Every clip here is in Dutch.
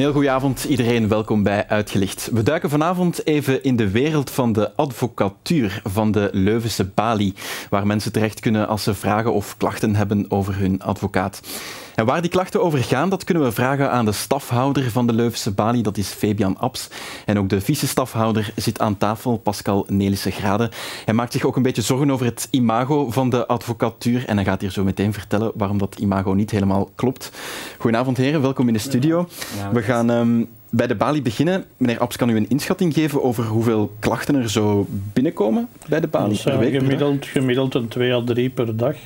heel goede avond iedereen, welkom bij Uitgelicht. We duiken vanavond even in de wereld van de advocatuur van de Leuvense Bali, waar mensen terecht kunnen als ze vragen of klachten hebben over hun advocaat. En waar die klachten over gaan, dat kunnen we vragen aan de stafhouder van de Leuvense Bali, dat is Fabian Abs. En ook de vice-stafhouder zit aan tafel, Pascal Nelissen Grade. Hij maakt zich ook een beetje zorgen over het imago van de advocatuur en hij gaat hier zo meteen vertellen waarom dat imago niet helemaal klopt. Goedenavond heren, welkom in de studio. We gaan um, bij de Bali beginnen. Meneer Abs, kan u een inschatting geven over hoeveel klachten er zo binnenkomen bij de Bali per week? Gemiddeld, gemiddeld een twee à drie per dag.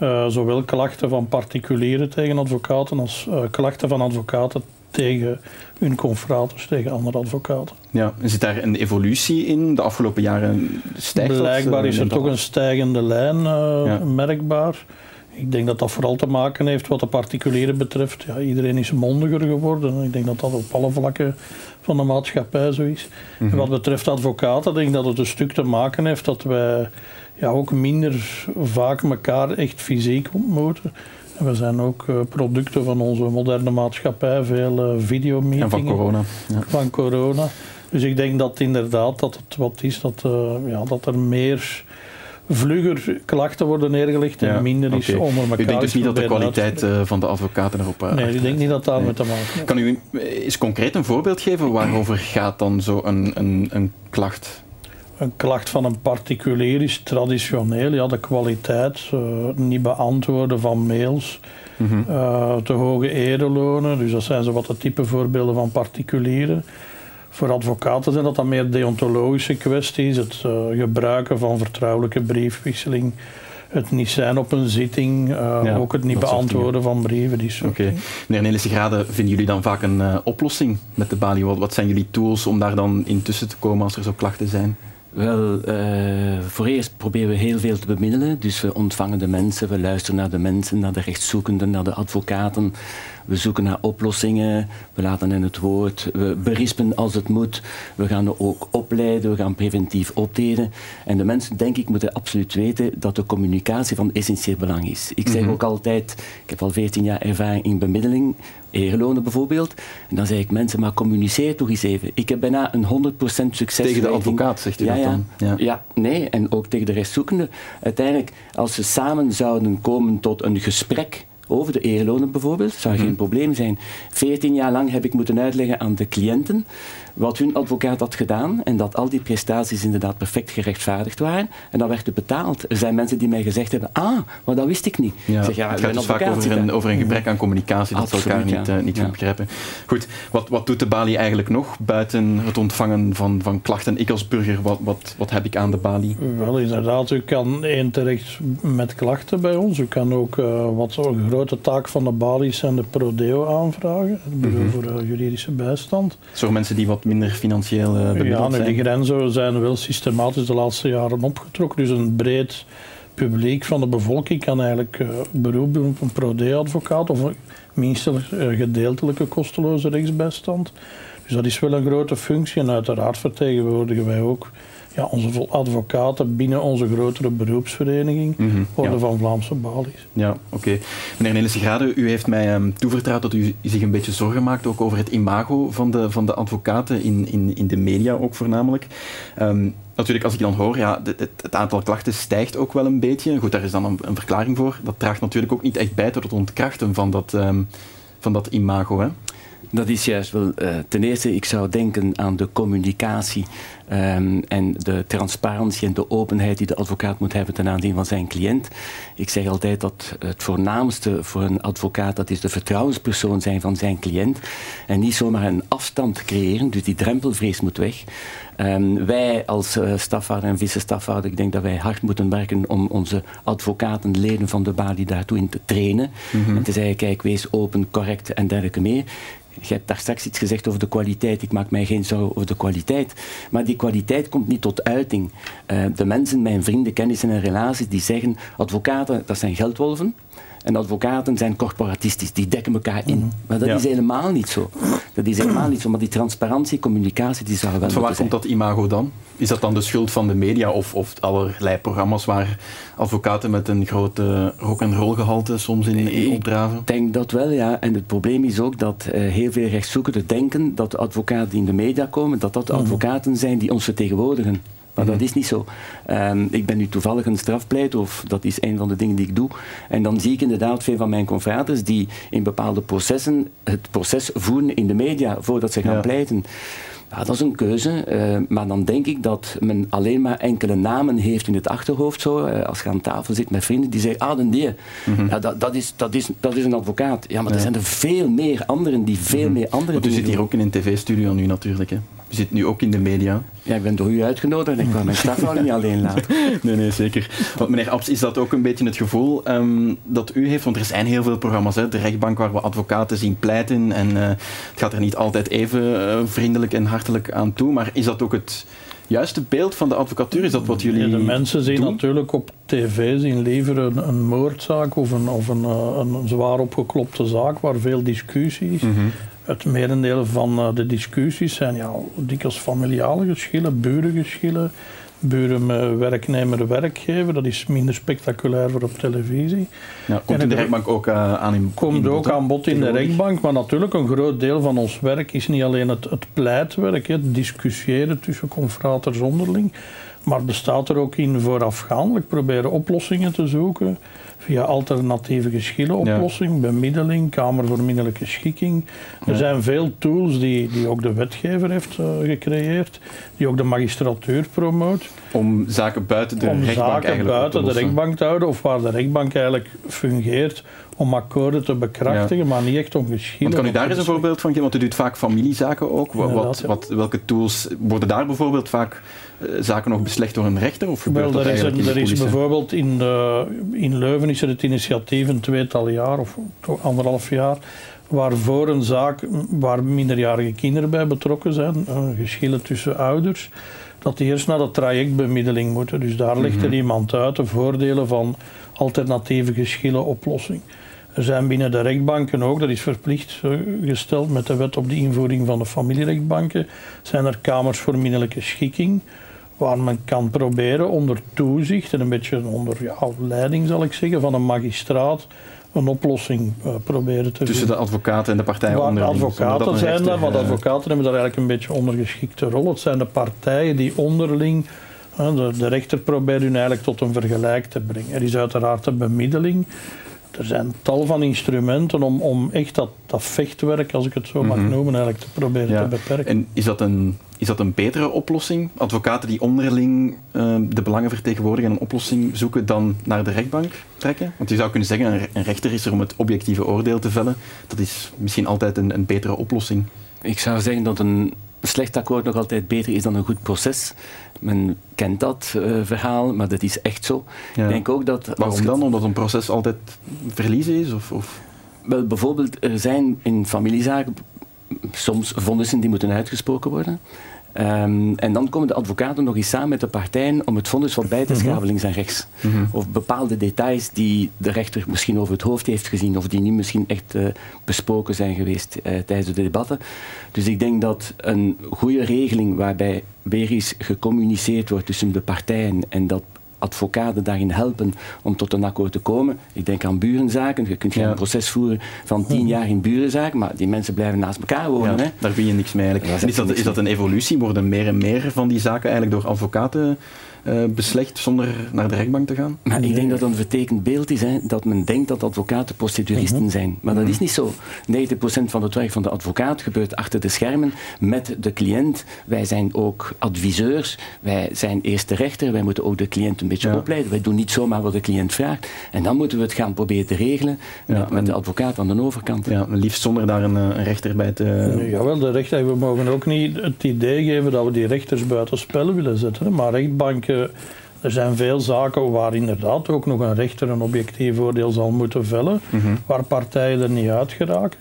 Uh, zowel klachten van particulieren tegen advocaten als uh, klachten van advocaten tegen hun confraters, tegen andere advocaten. Ja, en zit daar een evolutie in? De afgelopen jaren stijgt Blijkbaar dat, is er toch een stijgende lijn ja. merkbaar. Ik denk dat dat vooral te maken heeft wat de particulieren betreft. Ja, iedereen is mondiger geworden. Ik denk dat dat op alle vlakken van de maatschappij zo is. Mm -hmm. En wat betreft advocaten, denk ik dat het een stuk te maken heeft dat wij ja, ook minder vaak elkaar echt fysiek ontmoeten. En we zijn ook uh, producten van onze moderne maatschappij, veel uh, videomeetingen. En van corona. Ja. Van corona. Dus ik denk dat inderdaad dat het wat is, dat, uh, ja, dat er meer vlugger klachten worden neergelegd en ja, minder is okay. onder elkaar. U denkt dus niet dat de kwaliteit van de advocaten erop Nee, ik denk niet dat daar nee. met te maken heeft. Kan u eens concreet een voorbeeld geven waarover gaat dan zo een, een, een klacht? Een klacht van een particulier is traditioneel ja, de kwaliteit, uh, niet beantwoorden van mails, mm -hmm. uh, te hoge erelonen. Dus dat zijn zo wat de type voorbeelden van particulieren. Voor advocaten zijn dat dan meer deontologische kwesties, het uh, gebruiken van vertrouwelijke briefwisseling, het niet zijn op een zitting, ja, ook het niet beantwoorden van brieven. Oké. Okay. Meneer Nelissen Grade, vinden jullie dan vaak een oplossing met de balie? Wat, wat zijn jullie tools om daar dan intussen te komen als er zo klachten zijn? Wel, uh, voor eerst proberen we heel veel te bemiddelen. Dus we ontvangen de mensen, we luisteren naar de mensen, naar de rechtszoekenden, naar de advocaten. We zoeken naar oplossingen, we laten hen het woord, we berispen als het moet. We gaan ook opleiden, we gaan preventief optreden. En de mensen, denk ik, moeten absoluut weten dat de communicatie van essentieel belang is. Ik zeg mm -hmm. ook altijd, ik heb al 14 jaar ervaring in bemiddeling, eerlonen bijvoorbeeld. En dan zeg ik mensen, maar communiceer toch eens even. Ik heb bijna een 100% succes. Tegen de advocaat, zegt u ja, dat dan? Ja. ja, nee, en ook tegen de rechtszoekende. Uiteindelijk, als ze samen zouden komen tot een gesprek over de eerlonen bijvoorbeeld, zou geen hmm. probleem zijn. 14 jaar lang heb ik moeten uitleggen aan de cliënten wat hun advocaat had gedaan en dat al die prestaties inderdaad perfect gerechtvaardigd waren en dat werd betaald. Er zijn mensen die mij gezegd hebben, ah, maar dat wist ik niet. Ja, zeg, ja, het gaat dus vaak over een, over een gebrek aan communicatie, dat ze elkaar niet, uh, niet ja. begrijpen. Goed, wat, wat doet de balie eigenlijk nog buiten het ontvangen van, van klachten? Ik als burger, wat, wat, wat heb ik aan de balie? Wel, inderdaad, u kan één terecht met klachten bij ons. U kan ook, uh, wat grote taak van de balie zijn de prodeo aanvragen, mm -hmm. voor uh, juridische bijstand. Voor mensen die wat minder financieel uh, Ja, zijn. de grenzen zijn wel systematisch de laatste jaren opgetrokken. Dus een breed publiek van de bevolking kan eigenlijk uh, beroep doen op een pro-advocaat of minstens gedeeltelijke kosteloze rechtsbijstand. Dus dat is wel een grote functie en uiteraard vertegenwoordigen wij ook ja, onze advocaten binnen onze grotere beroepsvereniging, mm -hmm, Orde ja. van Vlaamse Balies. Ja, oké. Okay. Meneer Nelissen Grade, u heeft mij um, toevertrouwd dat u zich een beetje zorgen maakt ook over het imago van de, van de advocaten in, in, in de media ook voornamelijk. Um, natuurlijk, als ik dan hoor, ja, het, het, aantal klachten stijgt ook wel een beetje. Goed, daar is dan een, een, verklaring voor. Dat draagt natuurlijk ook niet echt bij tot het ontkrachten van dat, um, van dat imago, hè? Dat is juist wel. Uh, ten eerste, ik zou denken aan de communicatie um, en de transparantie en de openheid die de advocaat moet hebben ten aanzien van zijn cliënt. Ik zeg altijd dat het voornaamste voor een advocaat dat is de vertrouwenspersoon zijn van zijn cliënt en niet zomaar een afstand creëren. Dus die drempelvrees moet weg. Um, wij als uh, stafhouder en vice-stafhouder, ik denk dat wij hard moeten werken om onze advocaten, leden van de balie daartoe in te trainen. Mm -hmm. En te zeggen, kijk, wees open, correct en dergelijke meer. Je hebt daar straks iets gezegd over de kwaliteit. Ik maak mij geen zorgen over de kwaliteit. Maar die kwaliteit komt niet tot uiting. Uh, de mensen, mijn vrienden, kennissen en relaties, die zeggen: advocaten, dat zijn geldwolven. En advocaten zijn corporatistisch, die dekken elkaar in. -hmm. Maar dat ja. is helemaal niet zo. Dat is helemaal niet zo, maar die transparantie, communicatie, die zou wel Van waar komt dat imago dan? Is dat dan de schuld van de media of, of allerlei programma's waar advocaten met een grote rock and roll gehalte soms in, in opdraven? Ik denk dat wel, ja. En het probleem is ook dat uh, heel veel rechtszoekenden denken dat de advocaten die in de media komen, dat dat de mhm. advocaten zijn die ons vertegenwoordigen. Maar dat mhm. is niet zo. Um, ik ben nu toevallig een strafpleiter, of dat is een van de dingen die ik doe. En dan zie ik inderdaad veel van mijn confraters die in bepaalde processen het proces voeren in de media voordat ze gaan pleiten. Ja, dat is een keuze, uh, maar dan denk ik dat men alleen maar enkele namen heeft in het achterhoofd. Zo, uh, als je aan tafel zit met vrienden die zeggen, ah, den die, mm ja, dat, dat, is, dat, is, dat is een advocaat. Ja, maar er zijn er veel meer anderen die veel mm -hmm. meer andere Want u zit hier ook in een tv-studio nu natuurlijk, hè? U zit nu ook in de media. Ja, ik ben door u uitgenodigd en ik kan mijn staf niet alleen laten. Nee, nee, zeker. Want meneer Abs, is dat ook een beetje het gevoel um, dat u heeft? Want er zijn heel veel programma's, hè? de rechtbank waar we advocaten zien pleiten en uh, het gaat er niet altijd even uh, vriendelijk en hartelijk aan toe, maar is dat ook het juiste beeld van de advocatuur? Is dat wat jullie ja, De mensen zien doen? natuurlijk op tv zien liever een, een moordzaak of een, of een, uh, een zwaar opgeklopte zaak waar veel discussie is. Mm -hmm. Het merendeel van uh, de discussies zijn ja, dikwijls familiale geschillen, burengeschillen, buren met werknemer, werkgever. Dat is minder spectaculair voor op televisie. Ja, komt in de rechtbank ook uh, aan in Komt in ook aan bod in de rechtbank, maar natuurlijk een groot deel van ons werk is niet alleen het, het pleitwerk, het discussiëren tussen confraters onderling, maar bestaat er ook in voorafgaandelijk proberen oplossingen te zoeken via alternatieve geschillenoplossing, ja. bemiddeling, Kamer voor Middelijke Schikking. Er ja. zijn veel tools die, die ook de wetgever heeft uh, gecreëerd, die ook de magistratuur promoot. Om zaken buiten de om rechtbank zaken buiten de rechtbank te houden, of waar de rechtbank eigenlijk fungeert om akkoorden te bekrachtigen, ja. maar niet echt om geschillen. Want kan u daar eens een voorbeeld van geven? Want u doet vaak familiezaken ook. Wat, wat, wat, welke tools worden daar bijvoorbeeld vaak uh, zaken nog beslecht door een rechter? Of gebeurt Wel, dat er is, er is bijvoorbeeld in, de, in Leuven is er het initiatief een tweetal jaar of anderhalf jaar waar voor een zaak waar minderjarige kinderen bij betrokken zijn, uh, geschillen tussen ouders, dat die eerst naar de trajectbemiddeling moeten. Dus daar legt er Mhm. iemand uit de voordelen van alternatieve geschillenoplossing. Er zijn binnen de rechtbanken ook, dat is verplicht uh, gesteld met de wet op de invoering van de familierechtbanken, zijn er kamers voor middelijke schikking, waar men kan proberen onder toezicht en een beetje onder ja, leiding zal ik zeggen van een magistraat een oplossing uh, proberen te Tussen vinden. de advocaten en de partijen Waar de onderling, advocaten zijn daar, eh, advocaten hebben daar eigenlijk een beetje ondergeschikte rol. Het zijn de partijen die onderling, de, de rechter probeert hun eigenlijk tot een vergelijk te brengen. Er is uiteraard de bemiddeling. Er zijn tal van instrumenten om, om echt dat, dat vechtwerk, als ik het zo mag Mhm. noemen, eigenlijk te proberen Ja. te beperken. En is dat, een, is dat een betere oplossing? Advocaten die onderling eh, de belangen vertegenwoordigen en een oplossing zoeken dan naar de rechtbank trekken? Want je zou kunnen zeggen, een re- een rechter is er om het objectieve oordeel te vellen. Dat is misschien altijd een, een betere oplossing. Ik zou zeggen dat een slecht akkoord nog altijd beter is dan een goed proces. Men kent dat eh, verhaal, maar dat is echt zo. Ja. Ik denk ook dat... Waarom dan? Omdat een proces altijd verliezen is? Of, of? Wel, bijvoorbeeld, er zijn in familiezaken soms vonnissen die moeten uitgesproken worden. Ehm, en dan komen de advocaten nog eens samen met de partijen om het vonnis wat bij te schaven links en rechts. Mhm. Of bepaalde details die de rechter misschien over het hoofd heeft gezien of die niet misschien echt eh, besproken zijn geweest eh, tijdens de debatten. Dus ik denk dat een goede regeling waarbij weer eens gecommuniceerd wordt tussen de partijen en dat advocaten daarin helpen om tot een akkoord te komen. Ik denk aan burenzaken. Je kunt geen Ja. proces voeren van tien jaar in burenzaken, maar die mensen blijven naast elkaar wonen. Ja, Hè? daar win je niks mee eigenlijk. Is, dat, is dat een evolutie? Worden meer en meer van die zaken eigenlijk door advocaten eh, beslecht zonder naar de rechtbank te gaan? Maar ik denk dat dat een vertekend beeld is, hè, dat men denkt dat advocaten proceduristen zijn. Maar dat is niet zo. 90% van het werk van de advocaat gebeurt achter de schermen met de cliënt. Wij zijn ook adviseurs, wij zijn eerste rechter, wij moeten ook de cliënt een beetje Ja. opleiden. Wij doen niet zomaar wat de cliënt vraagt. En dan moeten we het gaan proberen te regelen met, Ja, de advocaat aan de overkant. Ja, liefst zonder daar een, eh, een rechter bij te... Nu, Jawel, de rechter, we mogen ook niet het idee geven dat we die rechters buiten spel willen zetten. Maar rechtbanken, er zijn veel zaken waar inderdaad ook nog een rechter een objectief oordeel zal moeten vellen, Mhm. waar partijen er niet uit geraken.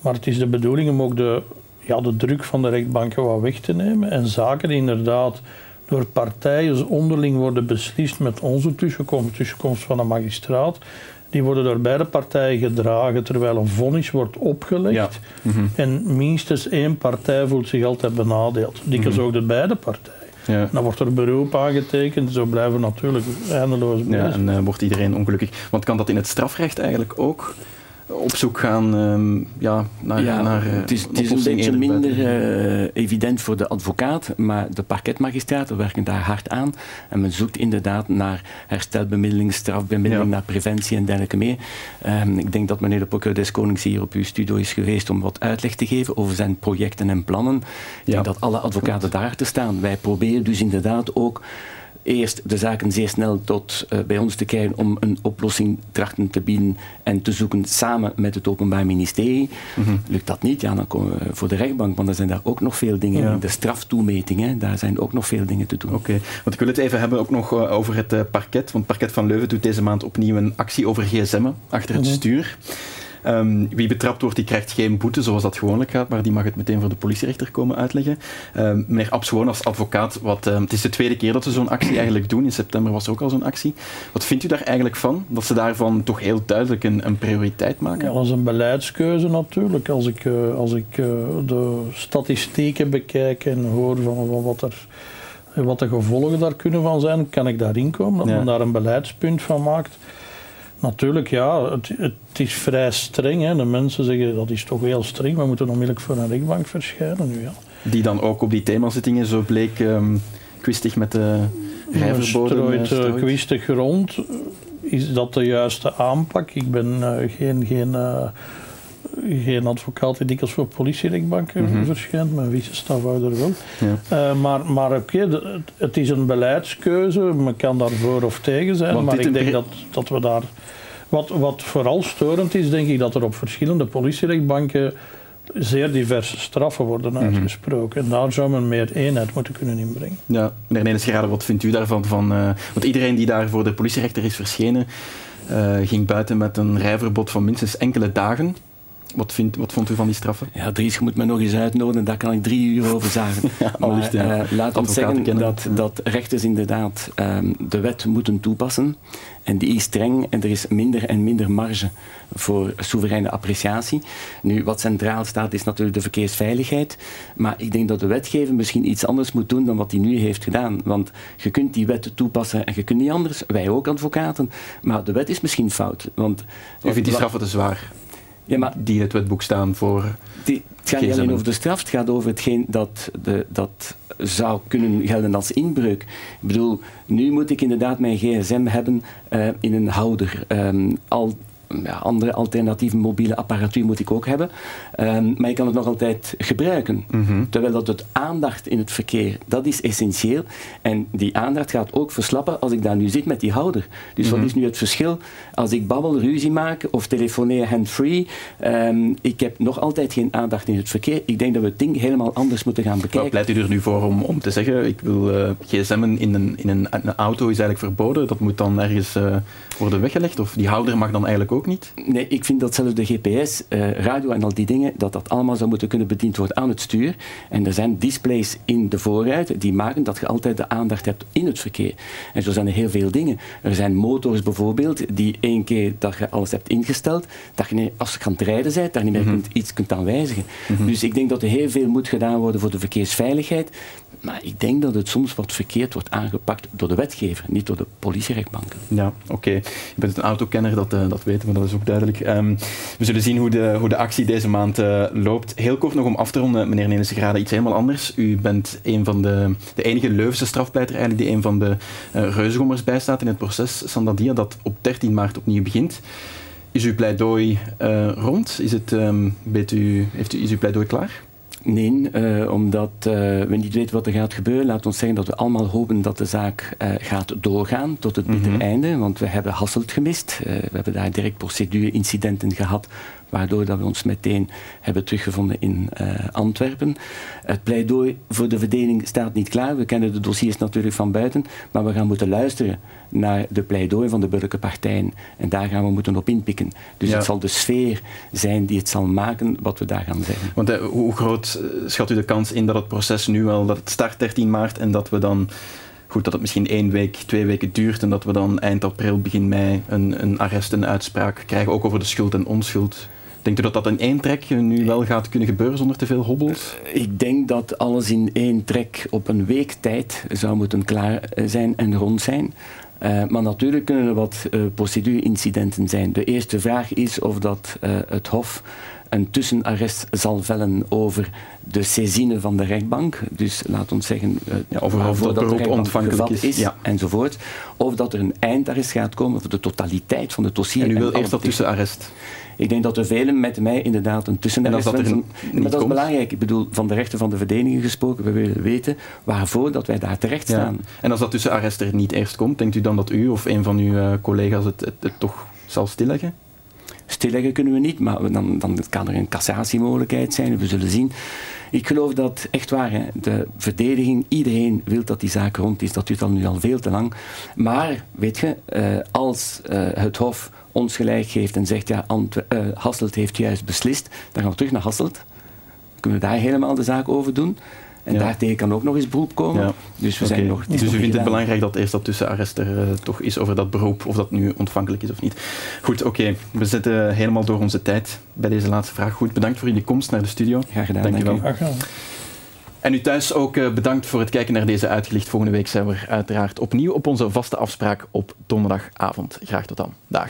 Maar het is de bedoeling om ook de, ja, de druk van de rechtbanken wat weg te nemen. En zaken die inderdaad door partijen onderling worden beslist met onze tussenkomst, tussenkomst van een magistraat. die worden door beide partijen gedragen terwijl een vonnis wordt opgelegd. Mhm. En minstens één partij voelt zich altijd benadeeld. Dikwijls mm ook de beide partijen. Ja. Dan wordt er beroep aangetekend, zo blijven natuurlijk eindeloos bezig. Ja, en uh, wordt iedereen ongelukkig. Want kan dat in het strafrecht eigenlijk ook? Op zoek gaan um, ja, naar, ja, naar uh, Het is, het is een beetje minder uh, evident voor de advocaat, maar de parketmagistraten werken daar hard aan. En men zoekt inderdaad naar herstelbemiddeling, strafbemiddeling, ja. naar preventie en dergelijke meer. Um, ik denk dat meneer de procureur des Konings hier op uw studio is geweest om wat uitleg te geven over zijn projecten en plannen. Ik ja. denk dat alle advocaten daar te staan. Wij proberen dus inderdaad ook eerst de zaken zeer snel tot uh, bij ons te krijgen om een oplossing trachten te bieden en te zoeken samen met het Openbaar Ministerie. Mm -hmm. Lukt dat niet, ja, dan komen we voor de rechtbank, want er zijn daar ook nog veel dingen ja. in. De straftoemetingen, daar zijn ook nog veel dingen te doen. Oké, okay. want ik wil het even hebben ook nog uh, over het uh, parket, want het parket van Leuven doet deze maand opnieuw een actie over gsm'en achter het mm -hmm. stuur. Um, wie betrapt wordt, die krijgt geen boete zoals dat gewoonlijk gaat, maar die mag het meteen voor de politierechter komen uitleggen. Um, meneer Abs, gewoon als advocaat, wat, um, het is de tweede keer dat ze zo'n actie eigenlijk doen. In september was er ook al zo'n actie. Wat vindt u daar eigenlijk van? Dat ze daarvan toch heel duidelijk een, een prioriteit maken? Ja, dat is een beleidskeuze natuurlijk. Als ik, uh, als ik uh, de statistieken bekijk en hoor van, van wat er wat de gevolgen daar kunnen van zijn, kan ik daarin komen. Dat ja. men daar een beleidspunt van maakt. Natuurlijk, ja, het, het is vrij streng. Hè. De mensen zeggen dat is toch heel streng, we moeten onmiddellijk voor een rechtbank verschijnen nu. Ja. Die dan ook op die themazittingen zo bleek um, kwistig met de rijverboden strooit, uh, kwistig rond. Is dat de juiste aanpak? Ik ben uh, geen, geen, uh, geen advocaat die dikwijls voor politierechtbanken mm -hmm. verschijnt, mijn vice-stafhouder wel. Ja. Uh, maar maar oké, okay, het is een beleidskeuze, men kan daar voor of tegen zijn, Want maar ik denk dat, dat we daar... Wat, wat vooral storend is, denk ik, dat er op verschillende politierechtbanken zeer diverse straffen worden uitgesproken. Mm -hmm. En daar zou men meer eenheid moeten kunnen inbrengen. Ja, meneer Nenes wat vindt u daarvan? Van, uh, want iedereen die daar voor de politierechter is verschenen, uh, ging buiten met een rijverbod van minstens enkele dagen. Wat, vindt, wat vond u van die straffen? Ja, Dries, je moet me nog eens uitnodigen, daar kan ik drie uur over zagen. ja, maar, ja. uh, laat ons zeggen kennen. dat, dat rechters inderdaad um, de wet moeten toepassen. En die is streng en er is minder en minder marge voor soevereine appreciatie. Nu, wat centraal staat is natuurlijk de verkeersveiligheid. Maar ik denk dat de wetgever misschien iets anders moet doen dan wat hij nu heeft gedaan. Want je kunt die wet toepassen en je kunt niet anders. Wij ook advocaten. Maar de wet is misschien fout. Want, U vindt die straffen te zwaar? Ja, maar, die in het wetboek staan voor. Die, het gaat niet alleen over de straf, het gaat over hetgeen dat, de, dat zou kunnen gelden als inbreuk. Ik bedoel, nu moet ik inderdaad mijn gsm hebben uh, in een houder. Um, al ja, andere alternatieve mobiele apparatuur moet ik ook hebben. Um, maar je kan het nog altijd gebruiken. Mm -hmm. Terwijl dat het aandacht in het verkeer, dat is essentieel. En die aandacht gaat ook verslappen als ik daar nu zit met die houder. Dus mm -hmm. wat is nu het verschil als ik babbel, ruzie maak of telefoneer hand-free? Um, ik heb nog altijd geen aandacht in het verkeer. Ik denk dat we het ding helemaal anders moeten gaan bekijken. Wat pleit u er nu voor om, om te zeggen, ik wil uh, gsm'en in, een, in een, een, auto is eigenlijk verboden. Dat moet dan ergens uh, worden weggelegd? Of die houder mag dan eigenlijk ook ook niet? Nee, ik vind dat zelfs de GPS, uh, radio en al die dingen, dat dat allemaal zou moeten kunnen bediend worden aan het stuur. En er zijn displays in de voorruit die maken dat je altijd de aandacht hebt in het verkeer. En zo zijn er heel veel dingen. Er zijn motors bijvoorbeeld, die één keer dat je alles hebt ingesteld, dat je als je aan het rijden bent, daar niet meer mm -hmm. kunt, iets kunt aan wijzigen. Mm -hmm. Dus ik denk dat er heel veel moet gedaan worden voor de verkeersveiligheid. Maar ik denk dat het soms wat verkeerd wordt aangepakt door de wetgever, niet door de politierechtbanken. Ja, oké. Okay. Je bent een autokenner, dat, uh, dat weten we, dat is ook duidelijk. Um, we zullen zien hoe de, hoe de actie deze maand uh, loopt. Heel kort nog om af te ronden, meneer Nenesegrade, iets helemaal anders. U bent een van de, de enige Leuvense strafpleiter eigenlijk die een van de uh, bijstaat in het proces Sandadia, dat op 13 maart opnieuw begint. Is uw pleidooi rond? Is, het, um, u, heeft u, is uw pleidooi klaar? Nee, uh, omdat uh, we niet weten wat er gaat gebeuren. Laat ons zeggen dat we allemaal hopen dat de zaak uh, gaat doorgaan tot het bittere mm -hmm. einde. Want we hebben Hasselt gemist. we hebben daar direct procedure-incidenten gehad waardoor dat we ons meteen hebben teruggevonden in uh, Antwerpen. Het pleidooi voor de verdeling staat niet klaar. We kennen de dossiers natuurlijk van buiten, maar we gaan moeten luisteren naar de pleidooi van de burgerlijke partijen. En daar gaan we moeten op inpikken. Dus ja. het zal de sfeer zijn die het zal maken wat we daar gaan zeggen. Want uh, hoe groot schat u de kans in dat het proces nu wel, dat het start 13 maart en dat we dan goed, dat het misschien één week, twee weken duurt en dat we dan eind april, begin mei een, een arrest en uitspraak krijgen, ook over de schuld en onschuld. Denkt u dat dat in één trek nu wel gaat kunnen gebeuren zonder te veel hobbels? Ik denk dat alles in één trek op een week tijd zou moeten klaar zijn en rond zijn. Uh, maar natuurlijk kunnen er wat uh, procedure-incidenten zijn. De eerste vraag is of dat uh, het Hof een tussenarrest zal vellen over de saisine van de rechtbank. Dus laat ons zeggen, ja, over of dat beroep ontvankelijk is, is ja. enzovoort. Of dat er een eindarrest gaat komen voor de totaliteit van het dossier. En u wil eerst dat tussenarrest? Ik denk dat er velen met mij inderdaad een tussenarrest dat wensen. Maar dat komt? is belangrijk. Ik bedoel, van de rechten van de verdediging gesproken, we willen weten waarvoor dat wij daar terecht staan. Ja. En als dat tussenarrest er niet eerst komt, denkt u dan dat u of een van uw uh, collega's het, het, het toch zal stilleggen? Stilleggen kunnen we niet, maar dan, dan kan er een cassatiemogelijkheid zijn. We zullen zien. Ik geloof dat, echt waar, hè, de verdediging, iedereen wil dat die zaak rond is. Dat duurt al nu al veel te lang. Maar, weet je, uh, als uh, het Hof ons gelijk geeft en zegt, ja, Antwe uh, Hasselt heeft juist beslist, dan gaan we terug naar Hasselt. Kunnen we daar helemaal de zaak over doen. En ja. daartegen kan ook nog eens beroep komen. Ja. Dus we okay. zijn nog. Dus u vindt gedaan. het belangrijk dat eerst dat tussenarrest er uh, toch is over dat beroep, of dat nu ontvankelijk is of niet. Goed, oké. Okay. We zitten helemaal door onze tijd bij deze laatste vraag. Goed, bedankt voor jullie komst naar de studio. Graag gedaan. Dank, dank u wel. Graag En u thuis ook uh, bedankt voor het kijken naar deze uitgelicht. Volgende week zijn we uiteraard opnieuw op onze vaste afspraak op donderdagavond. Graag tot dan. Dag.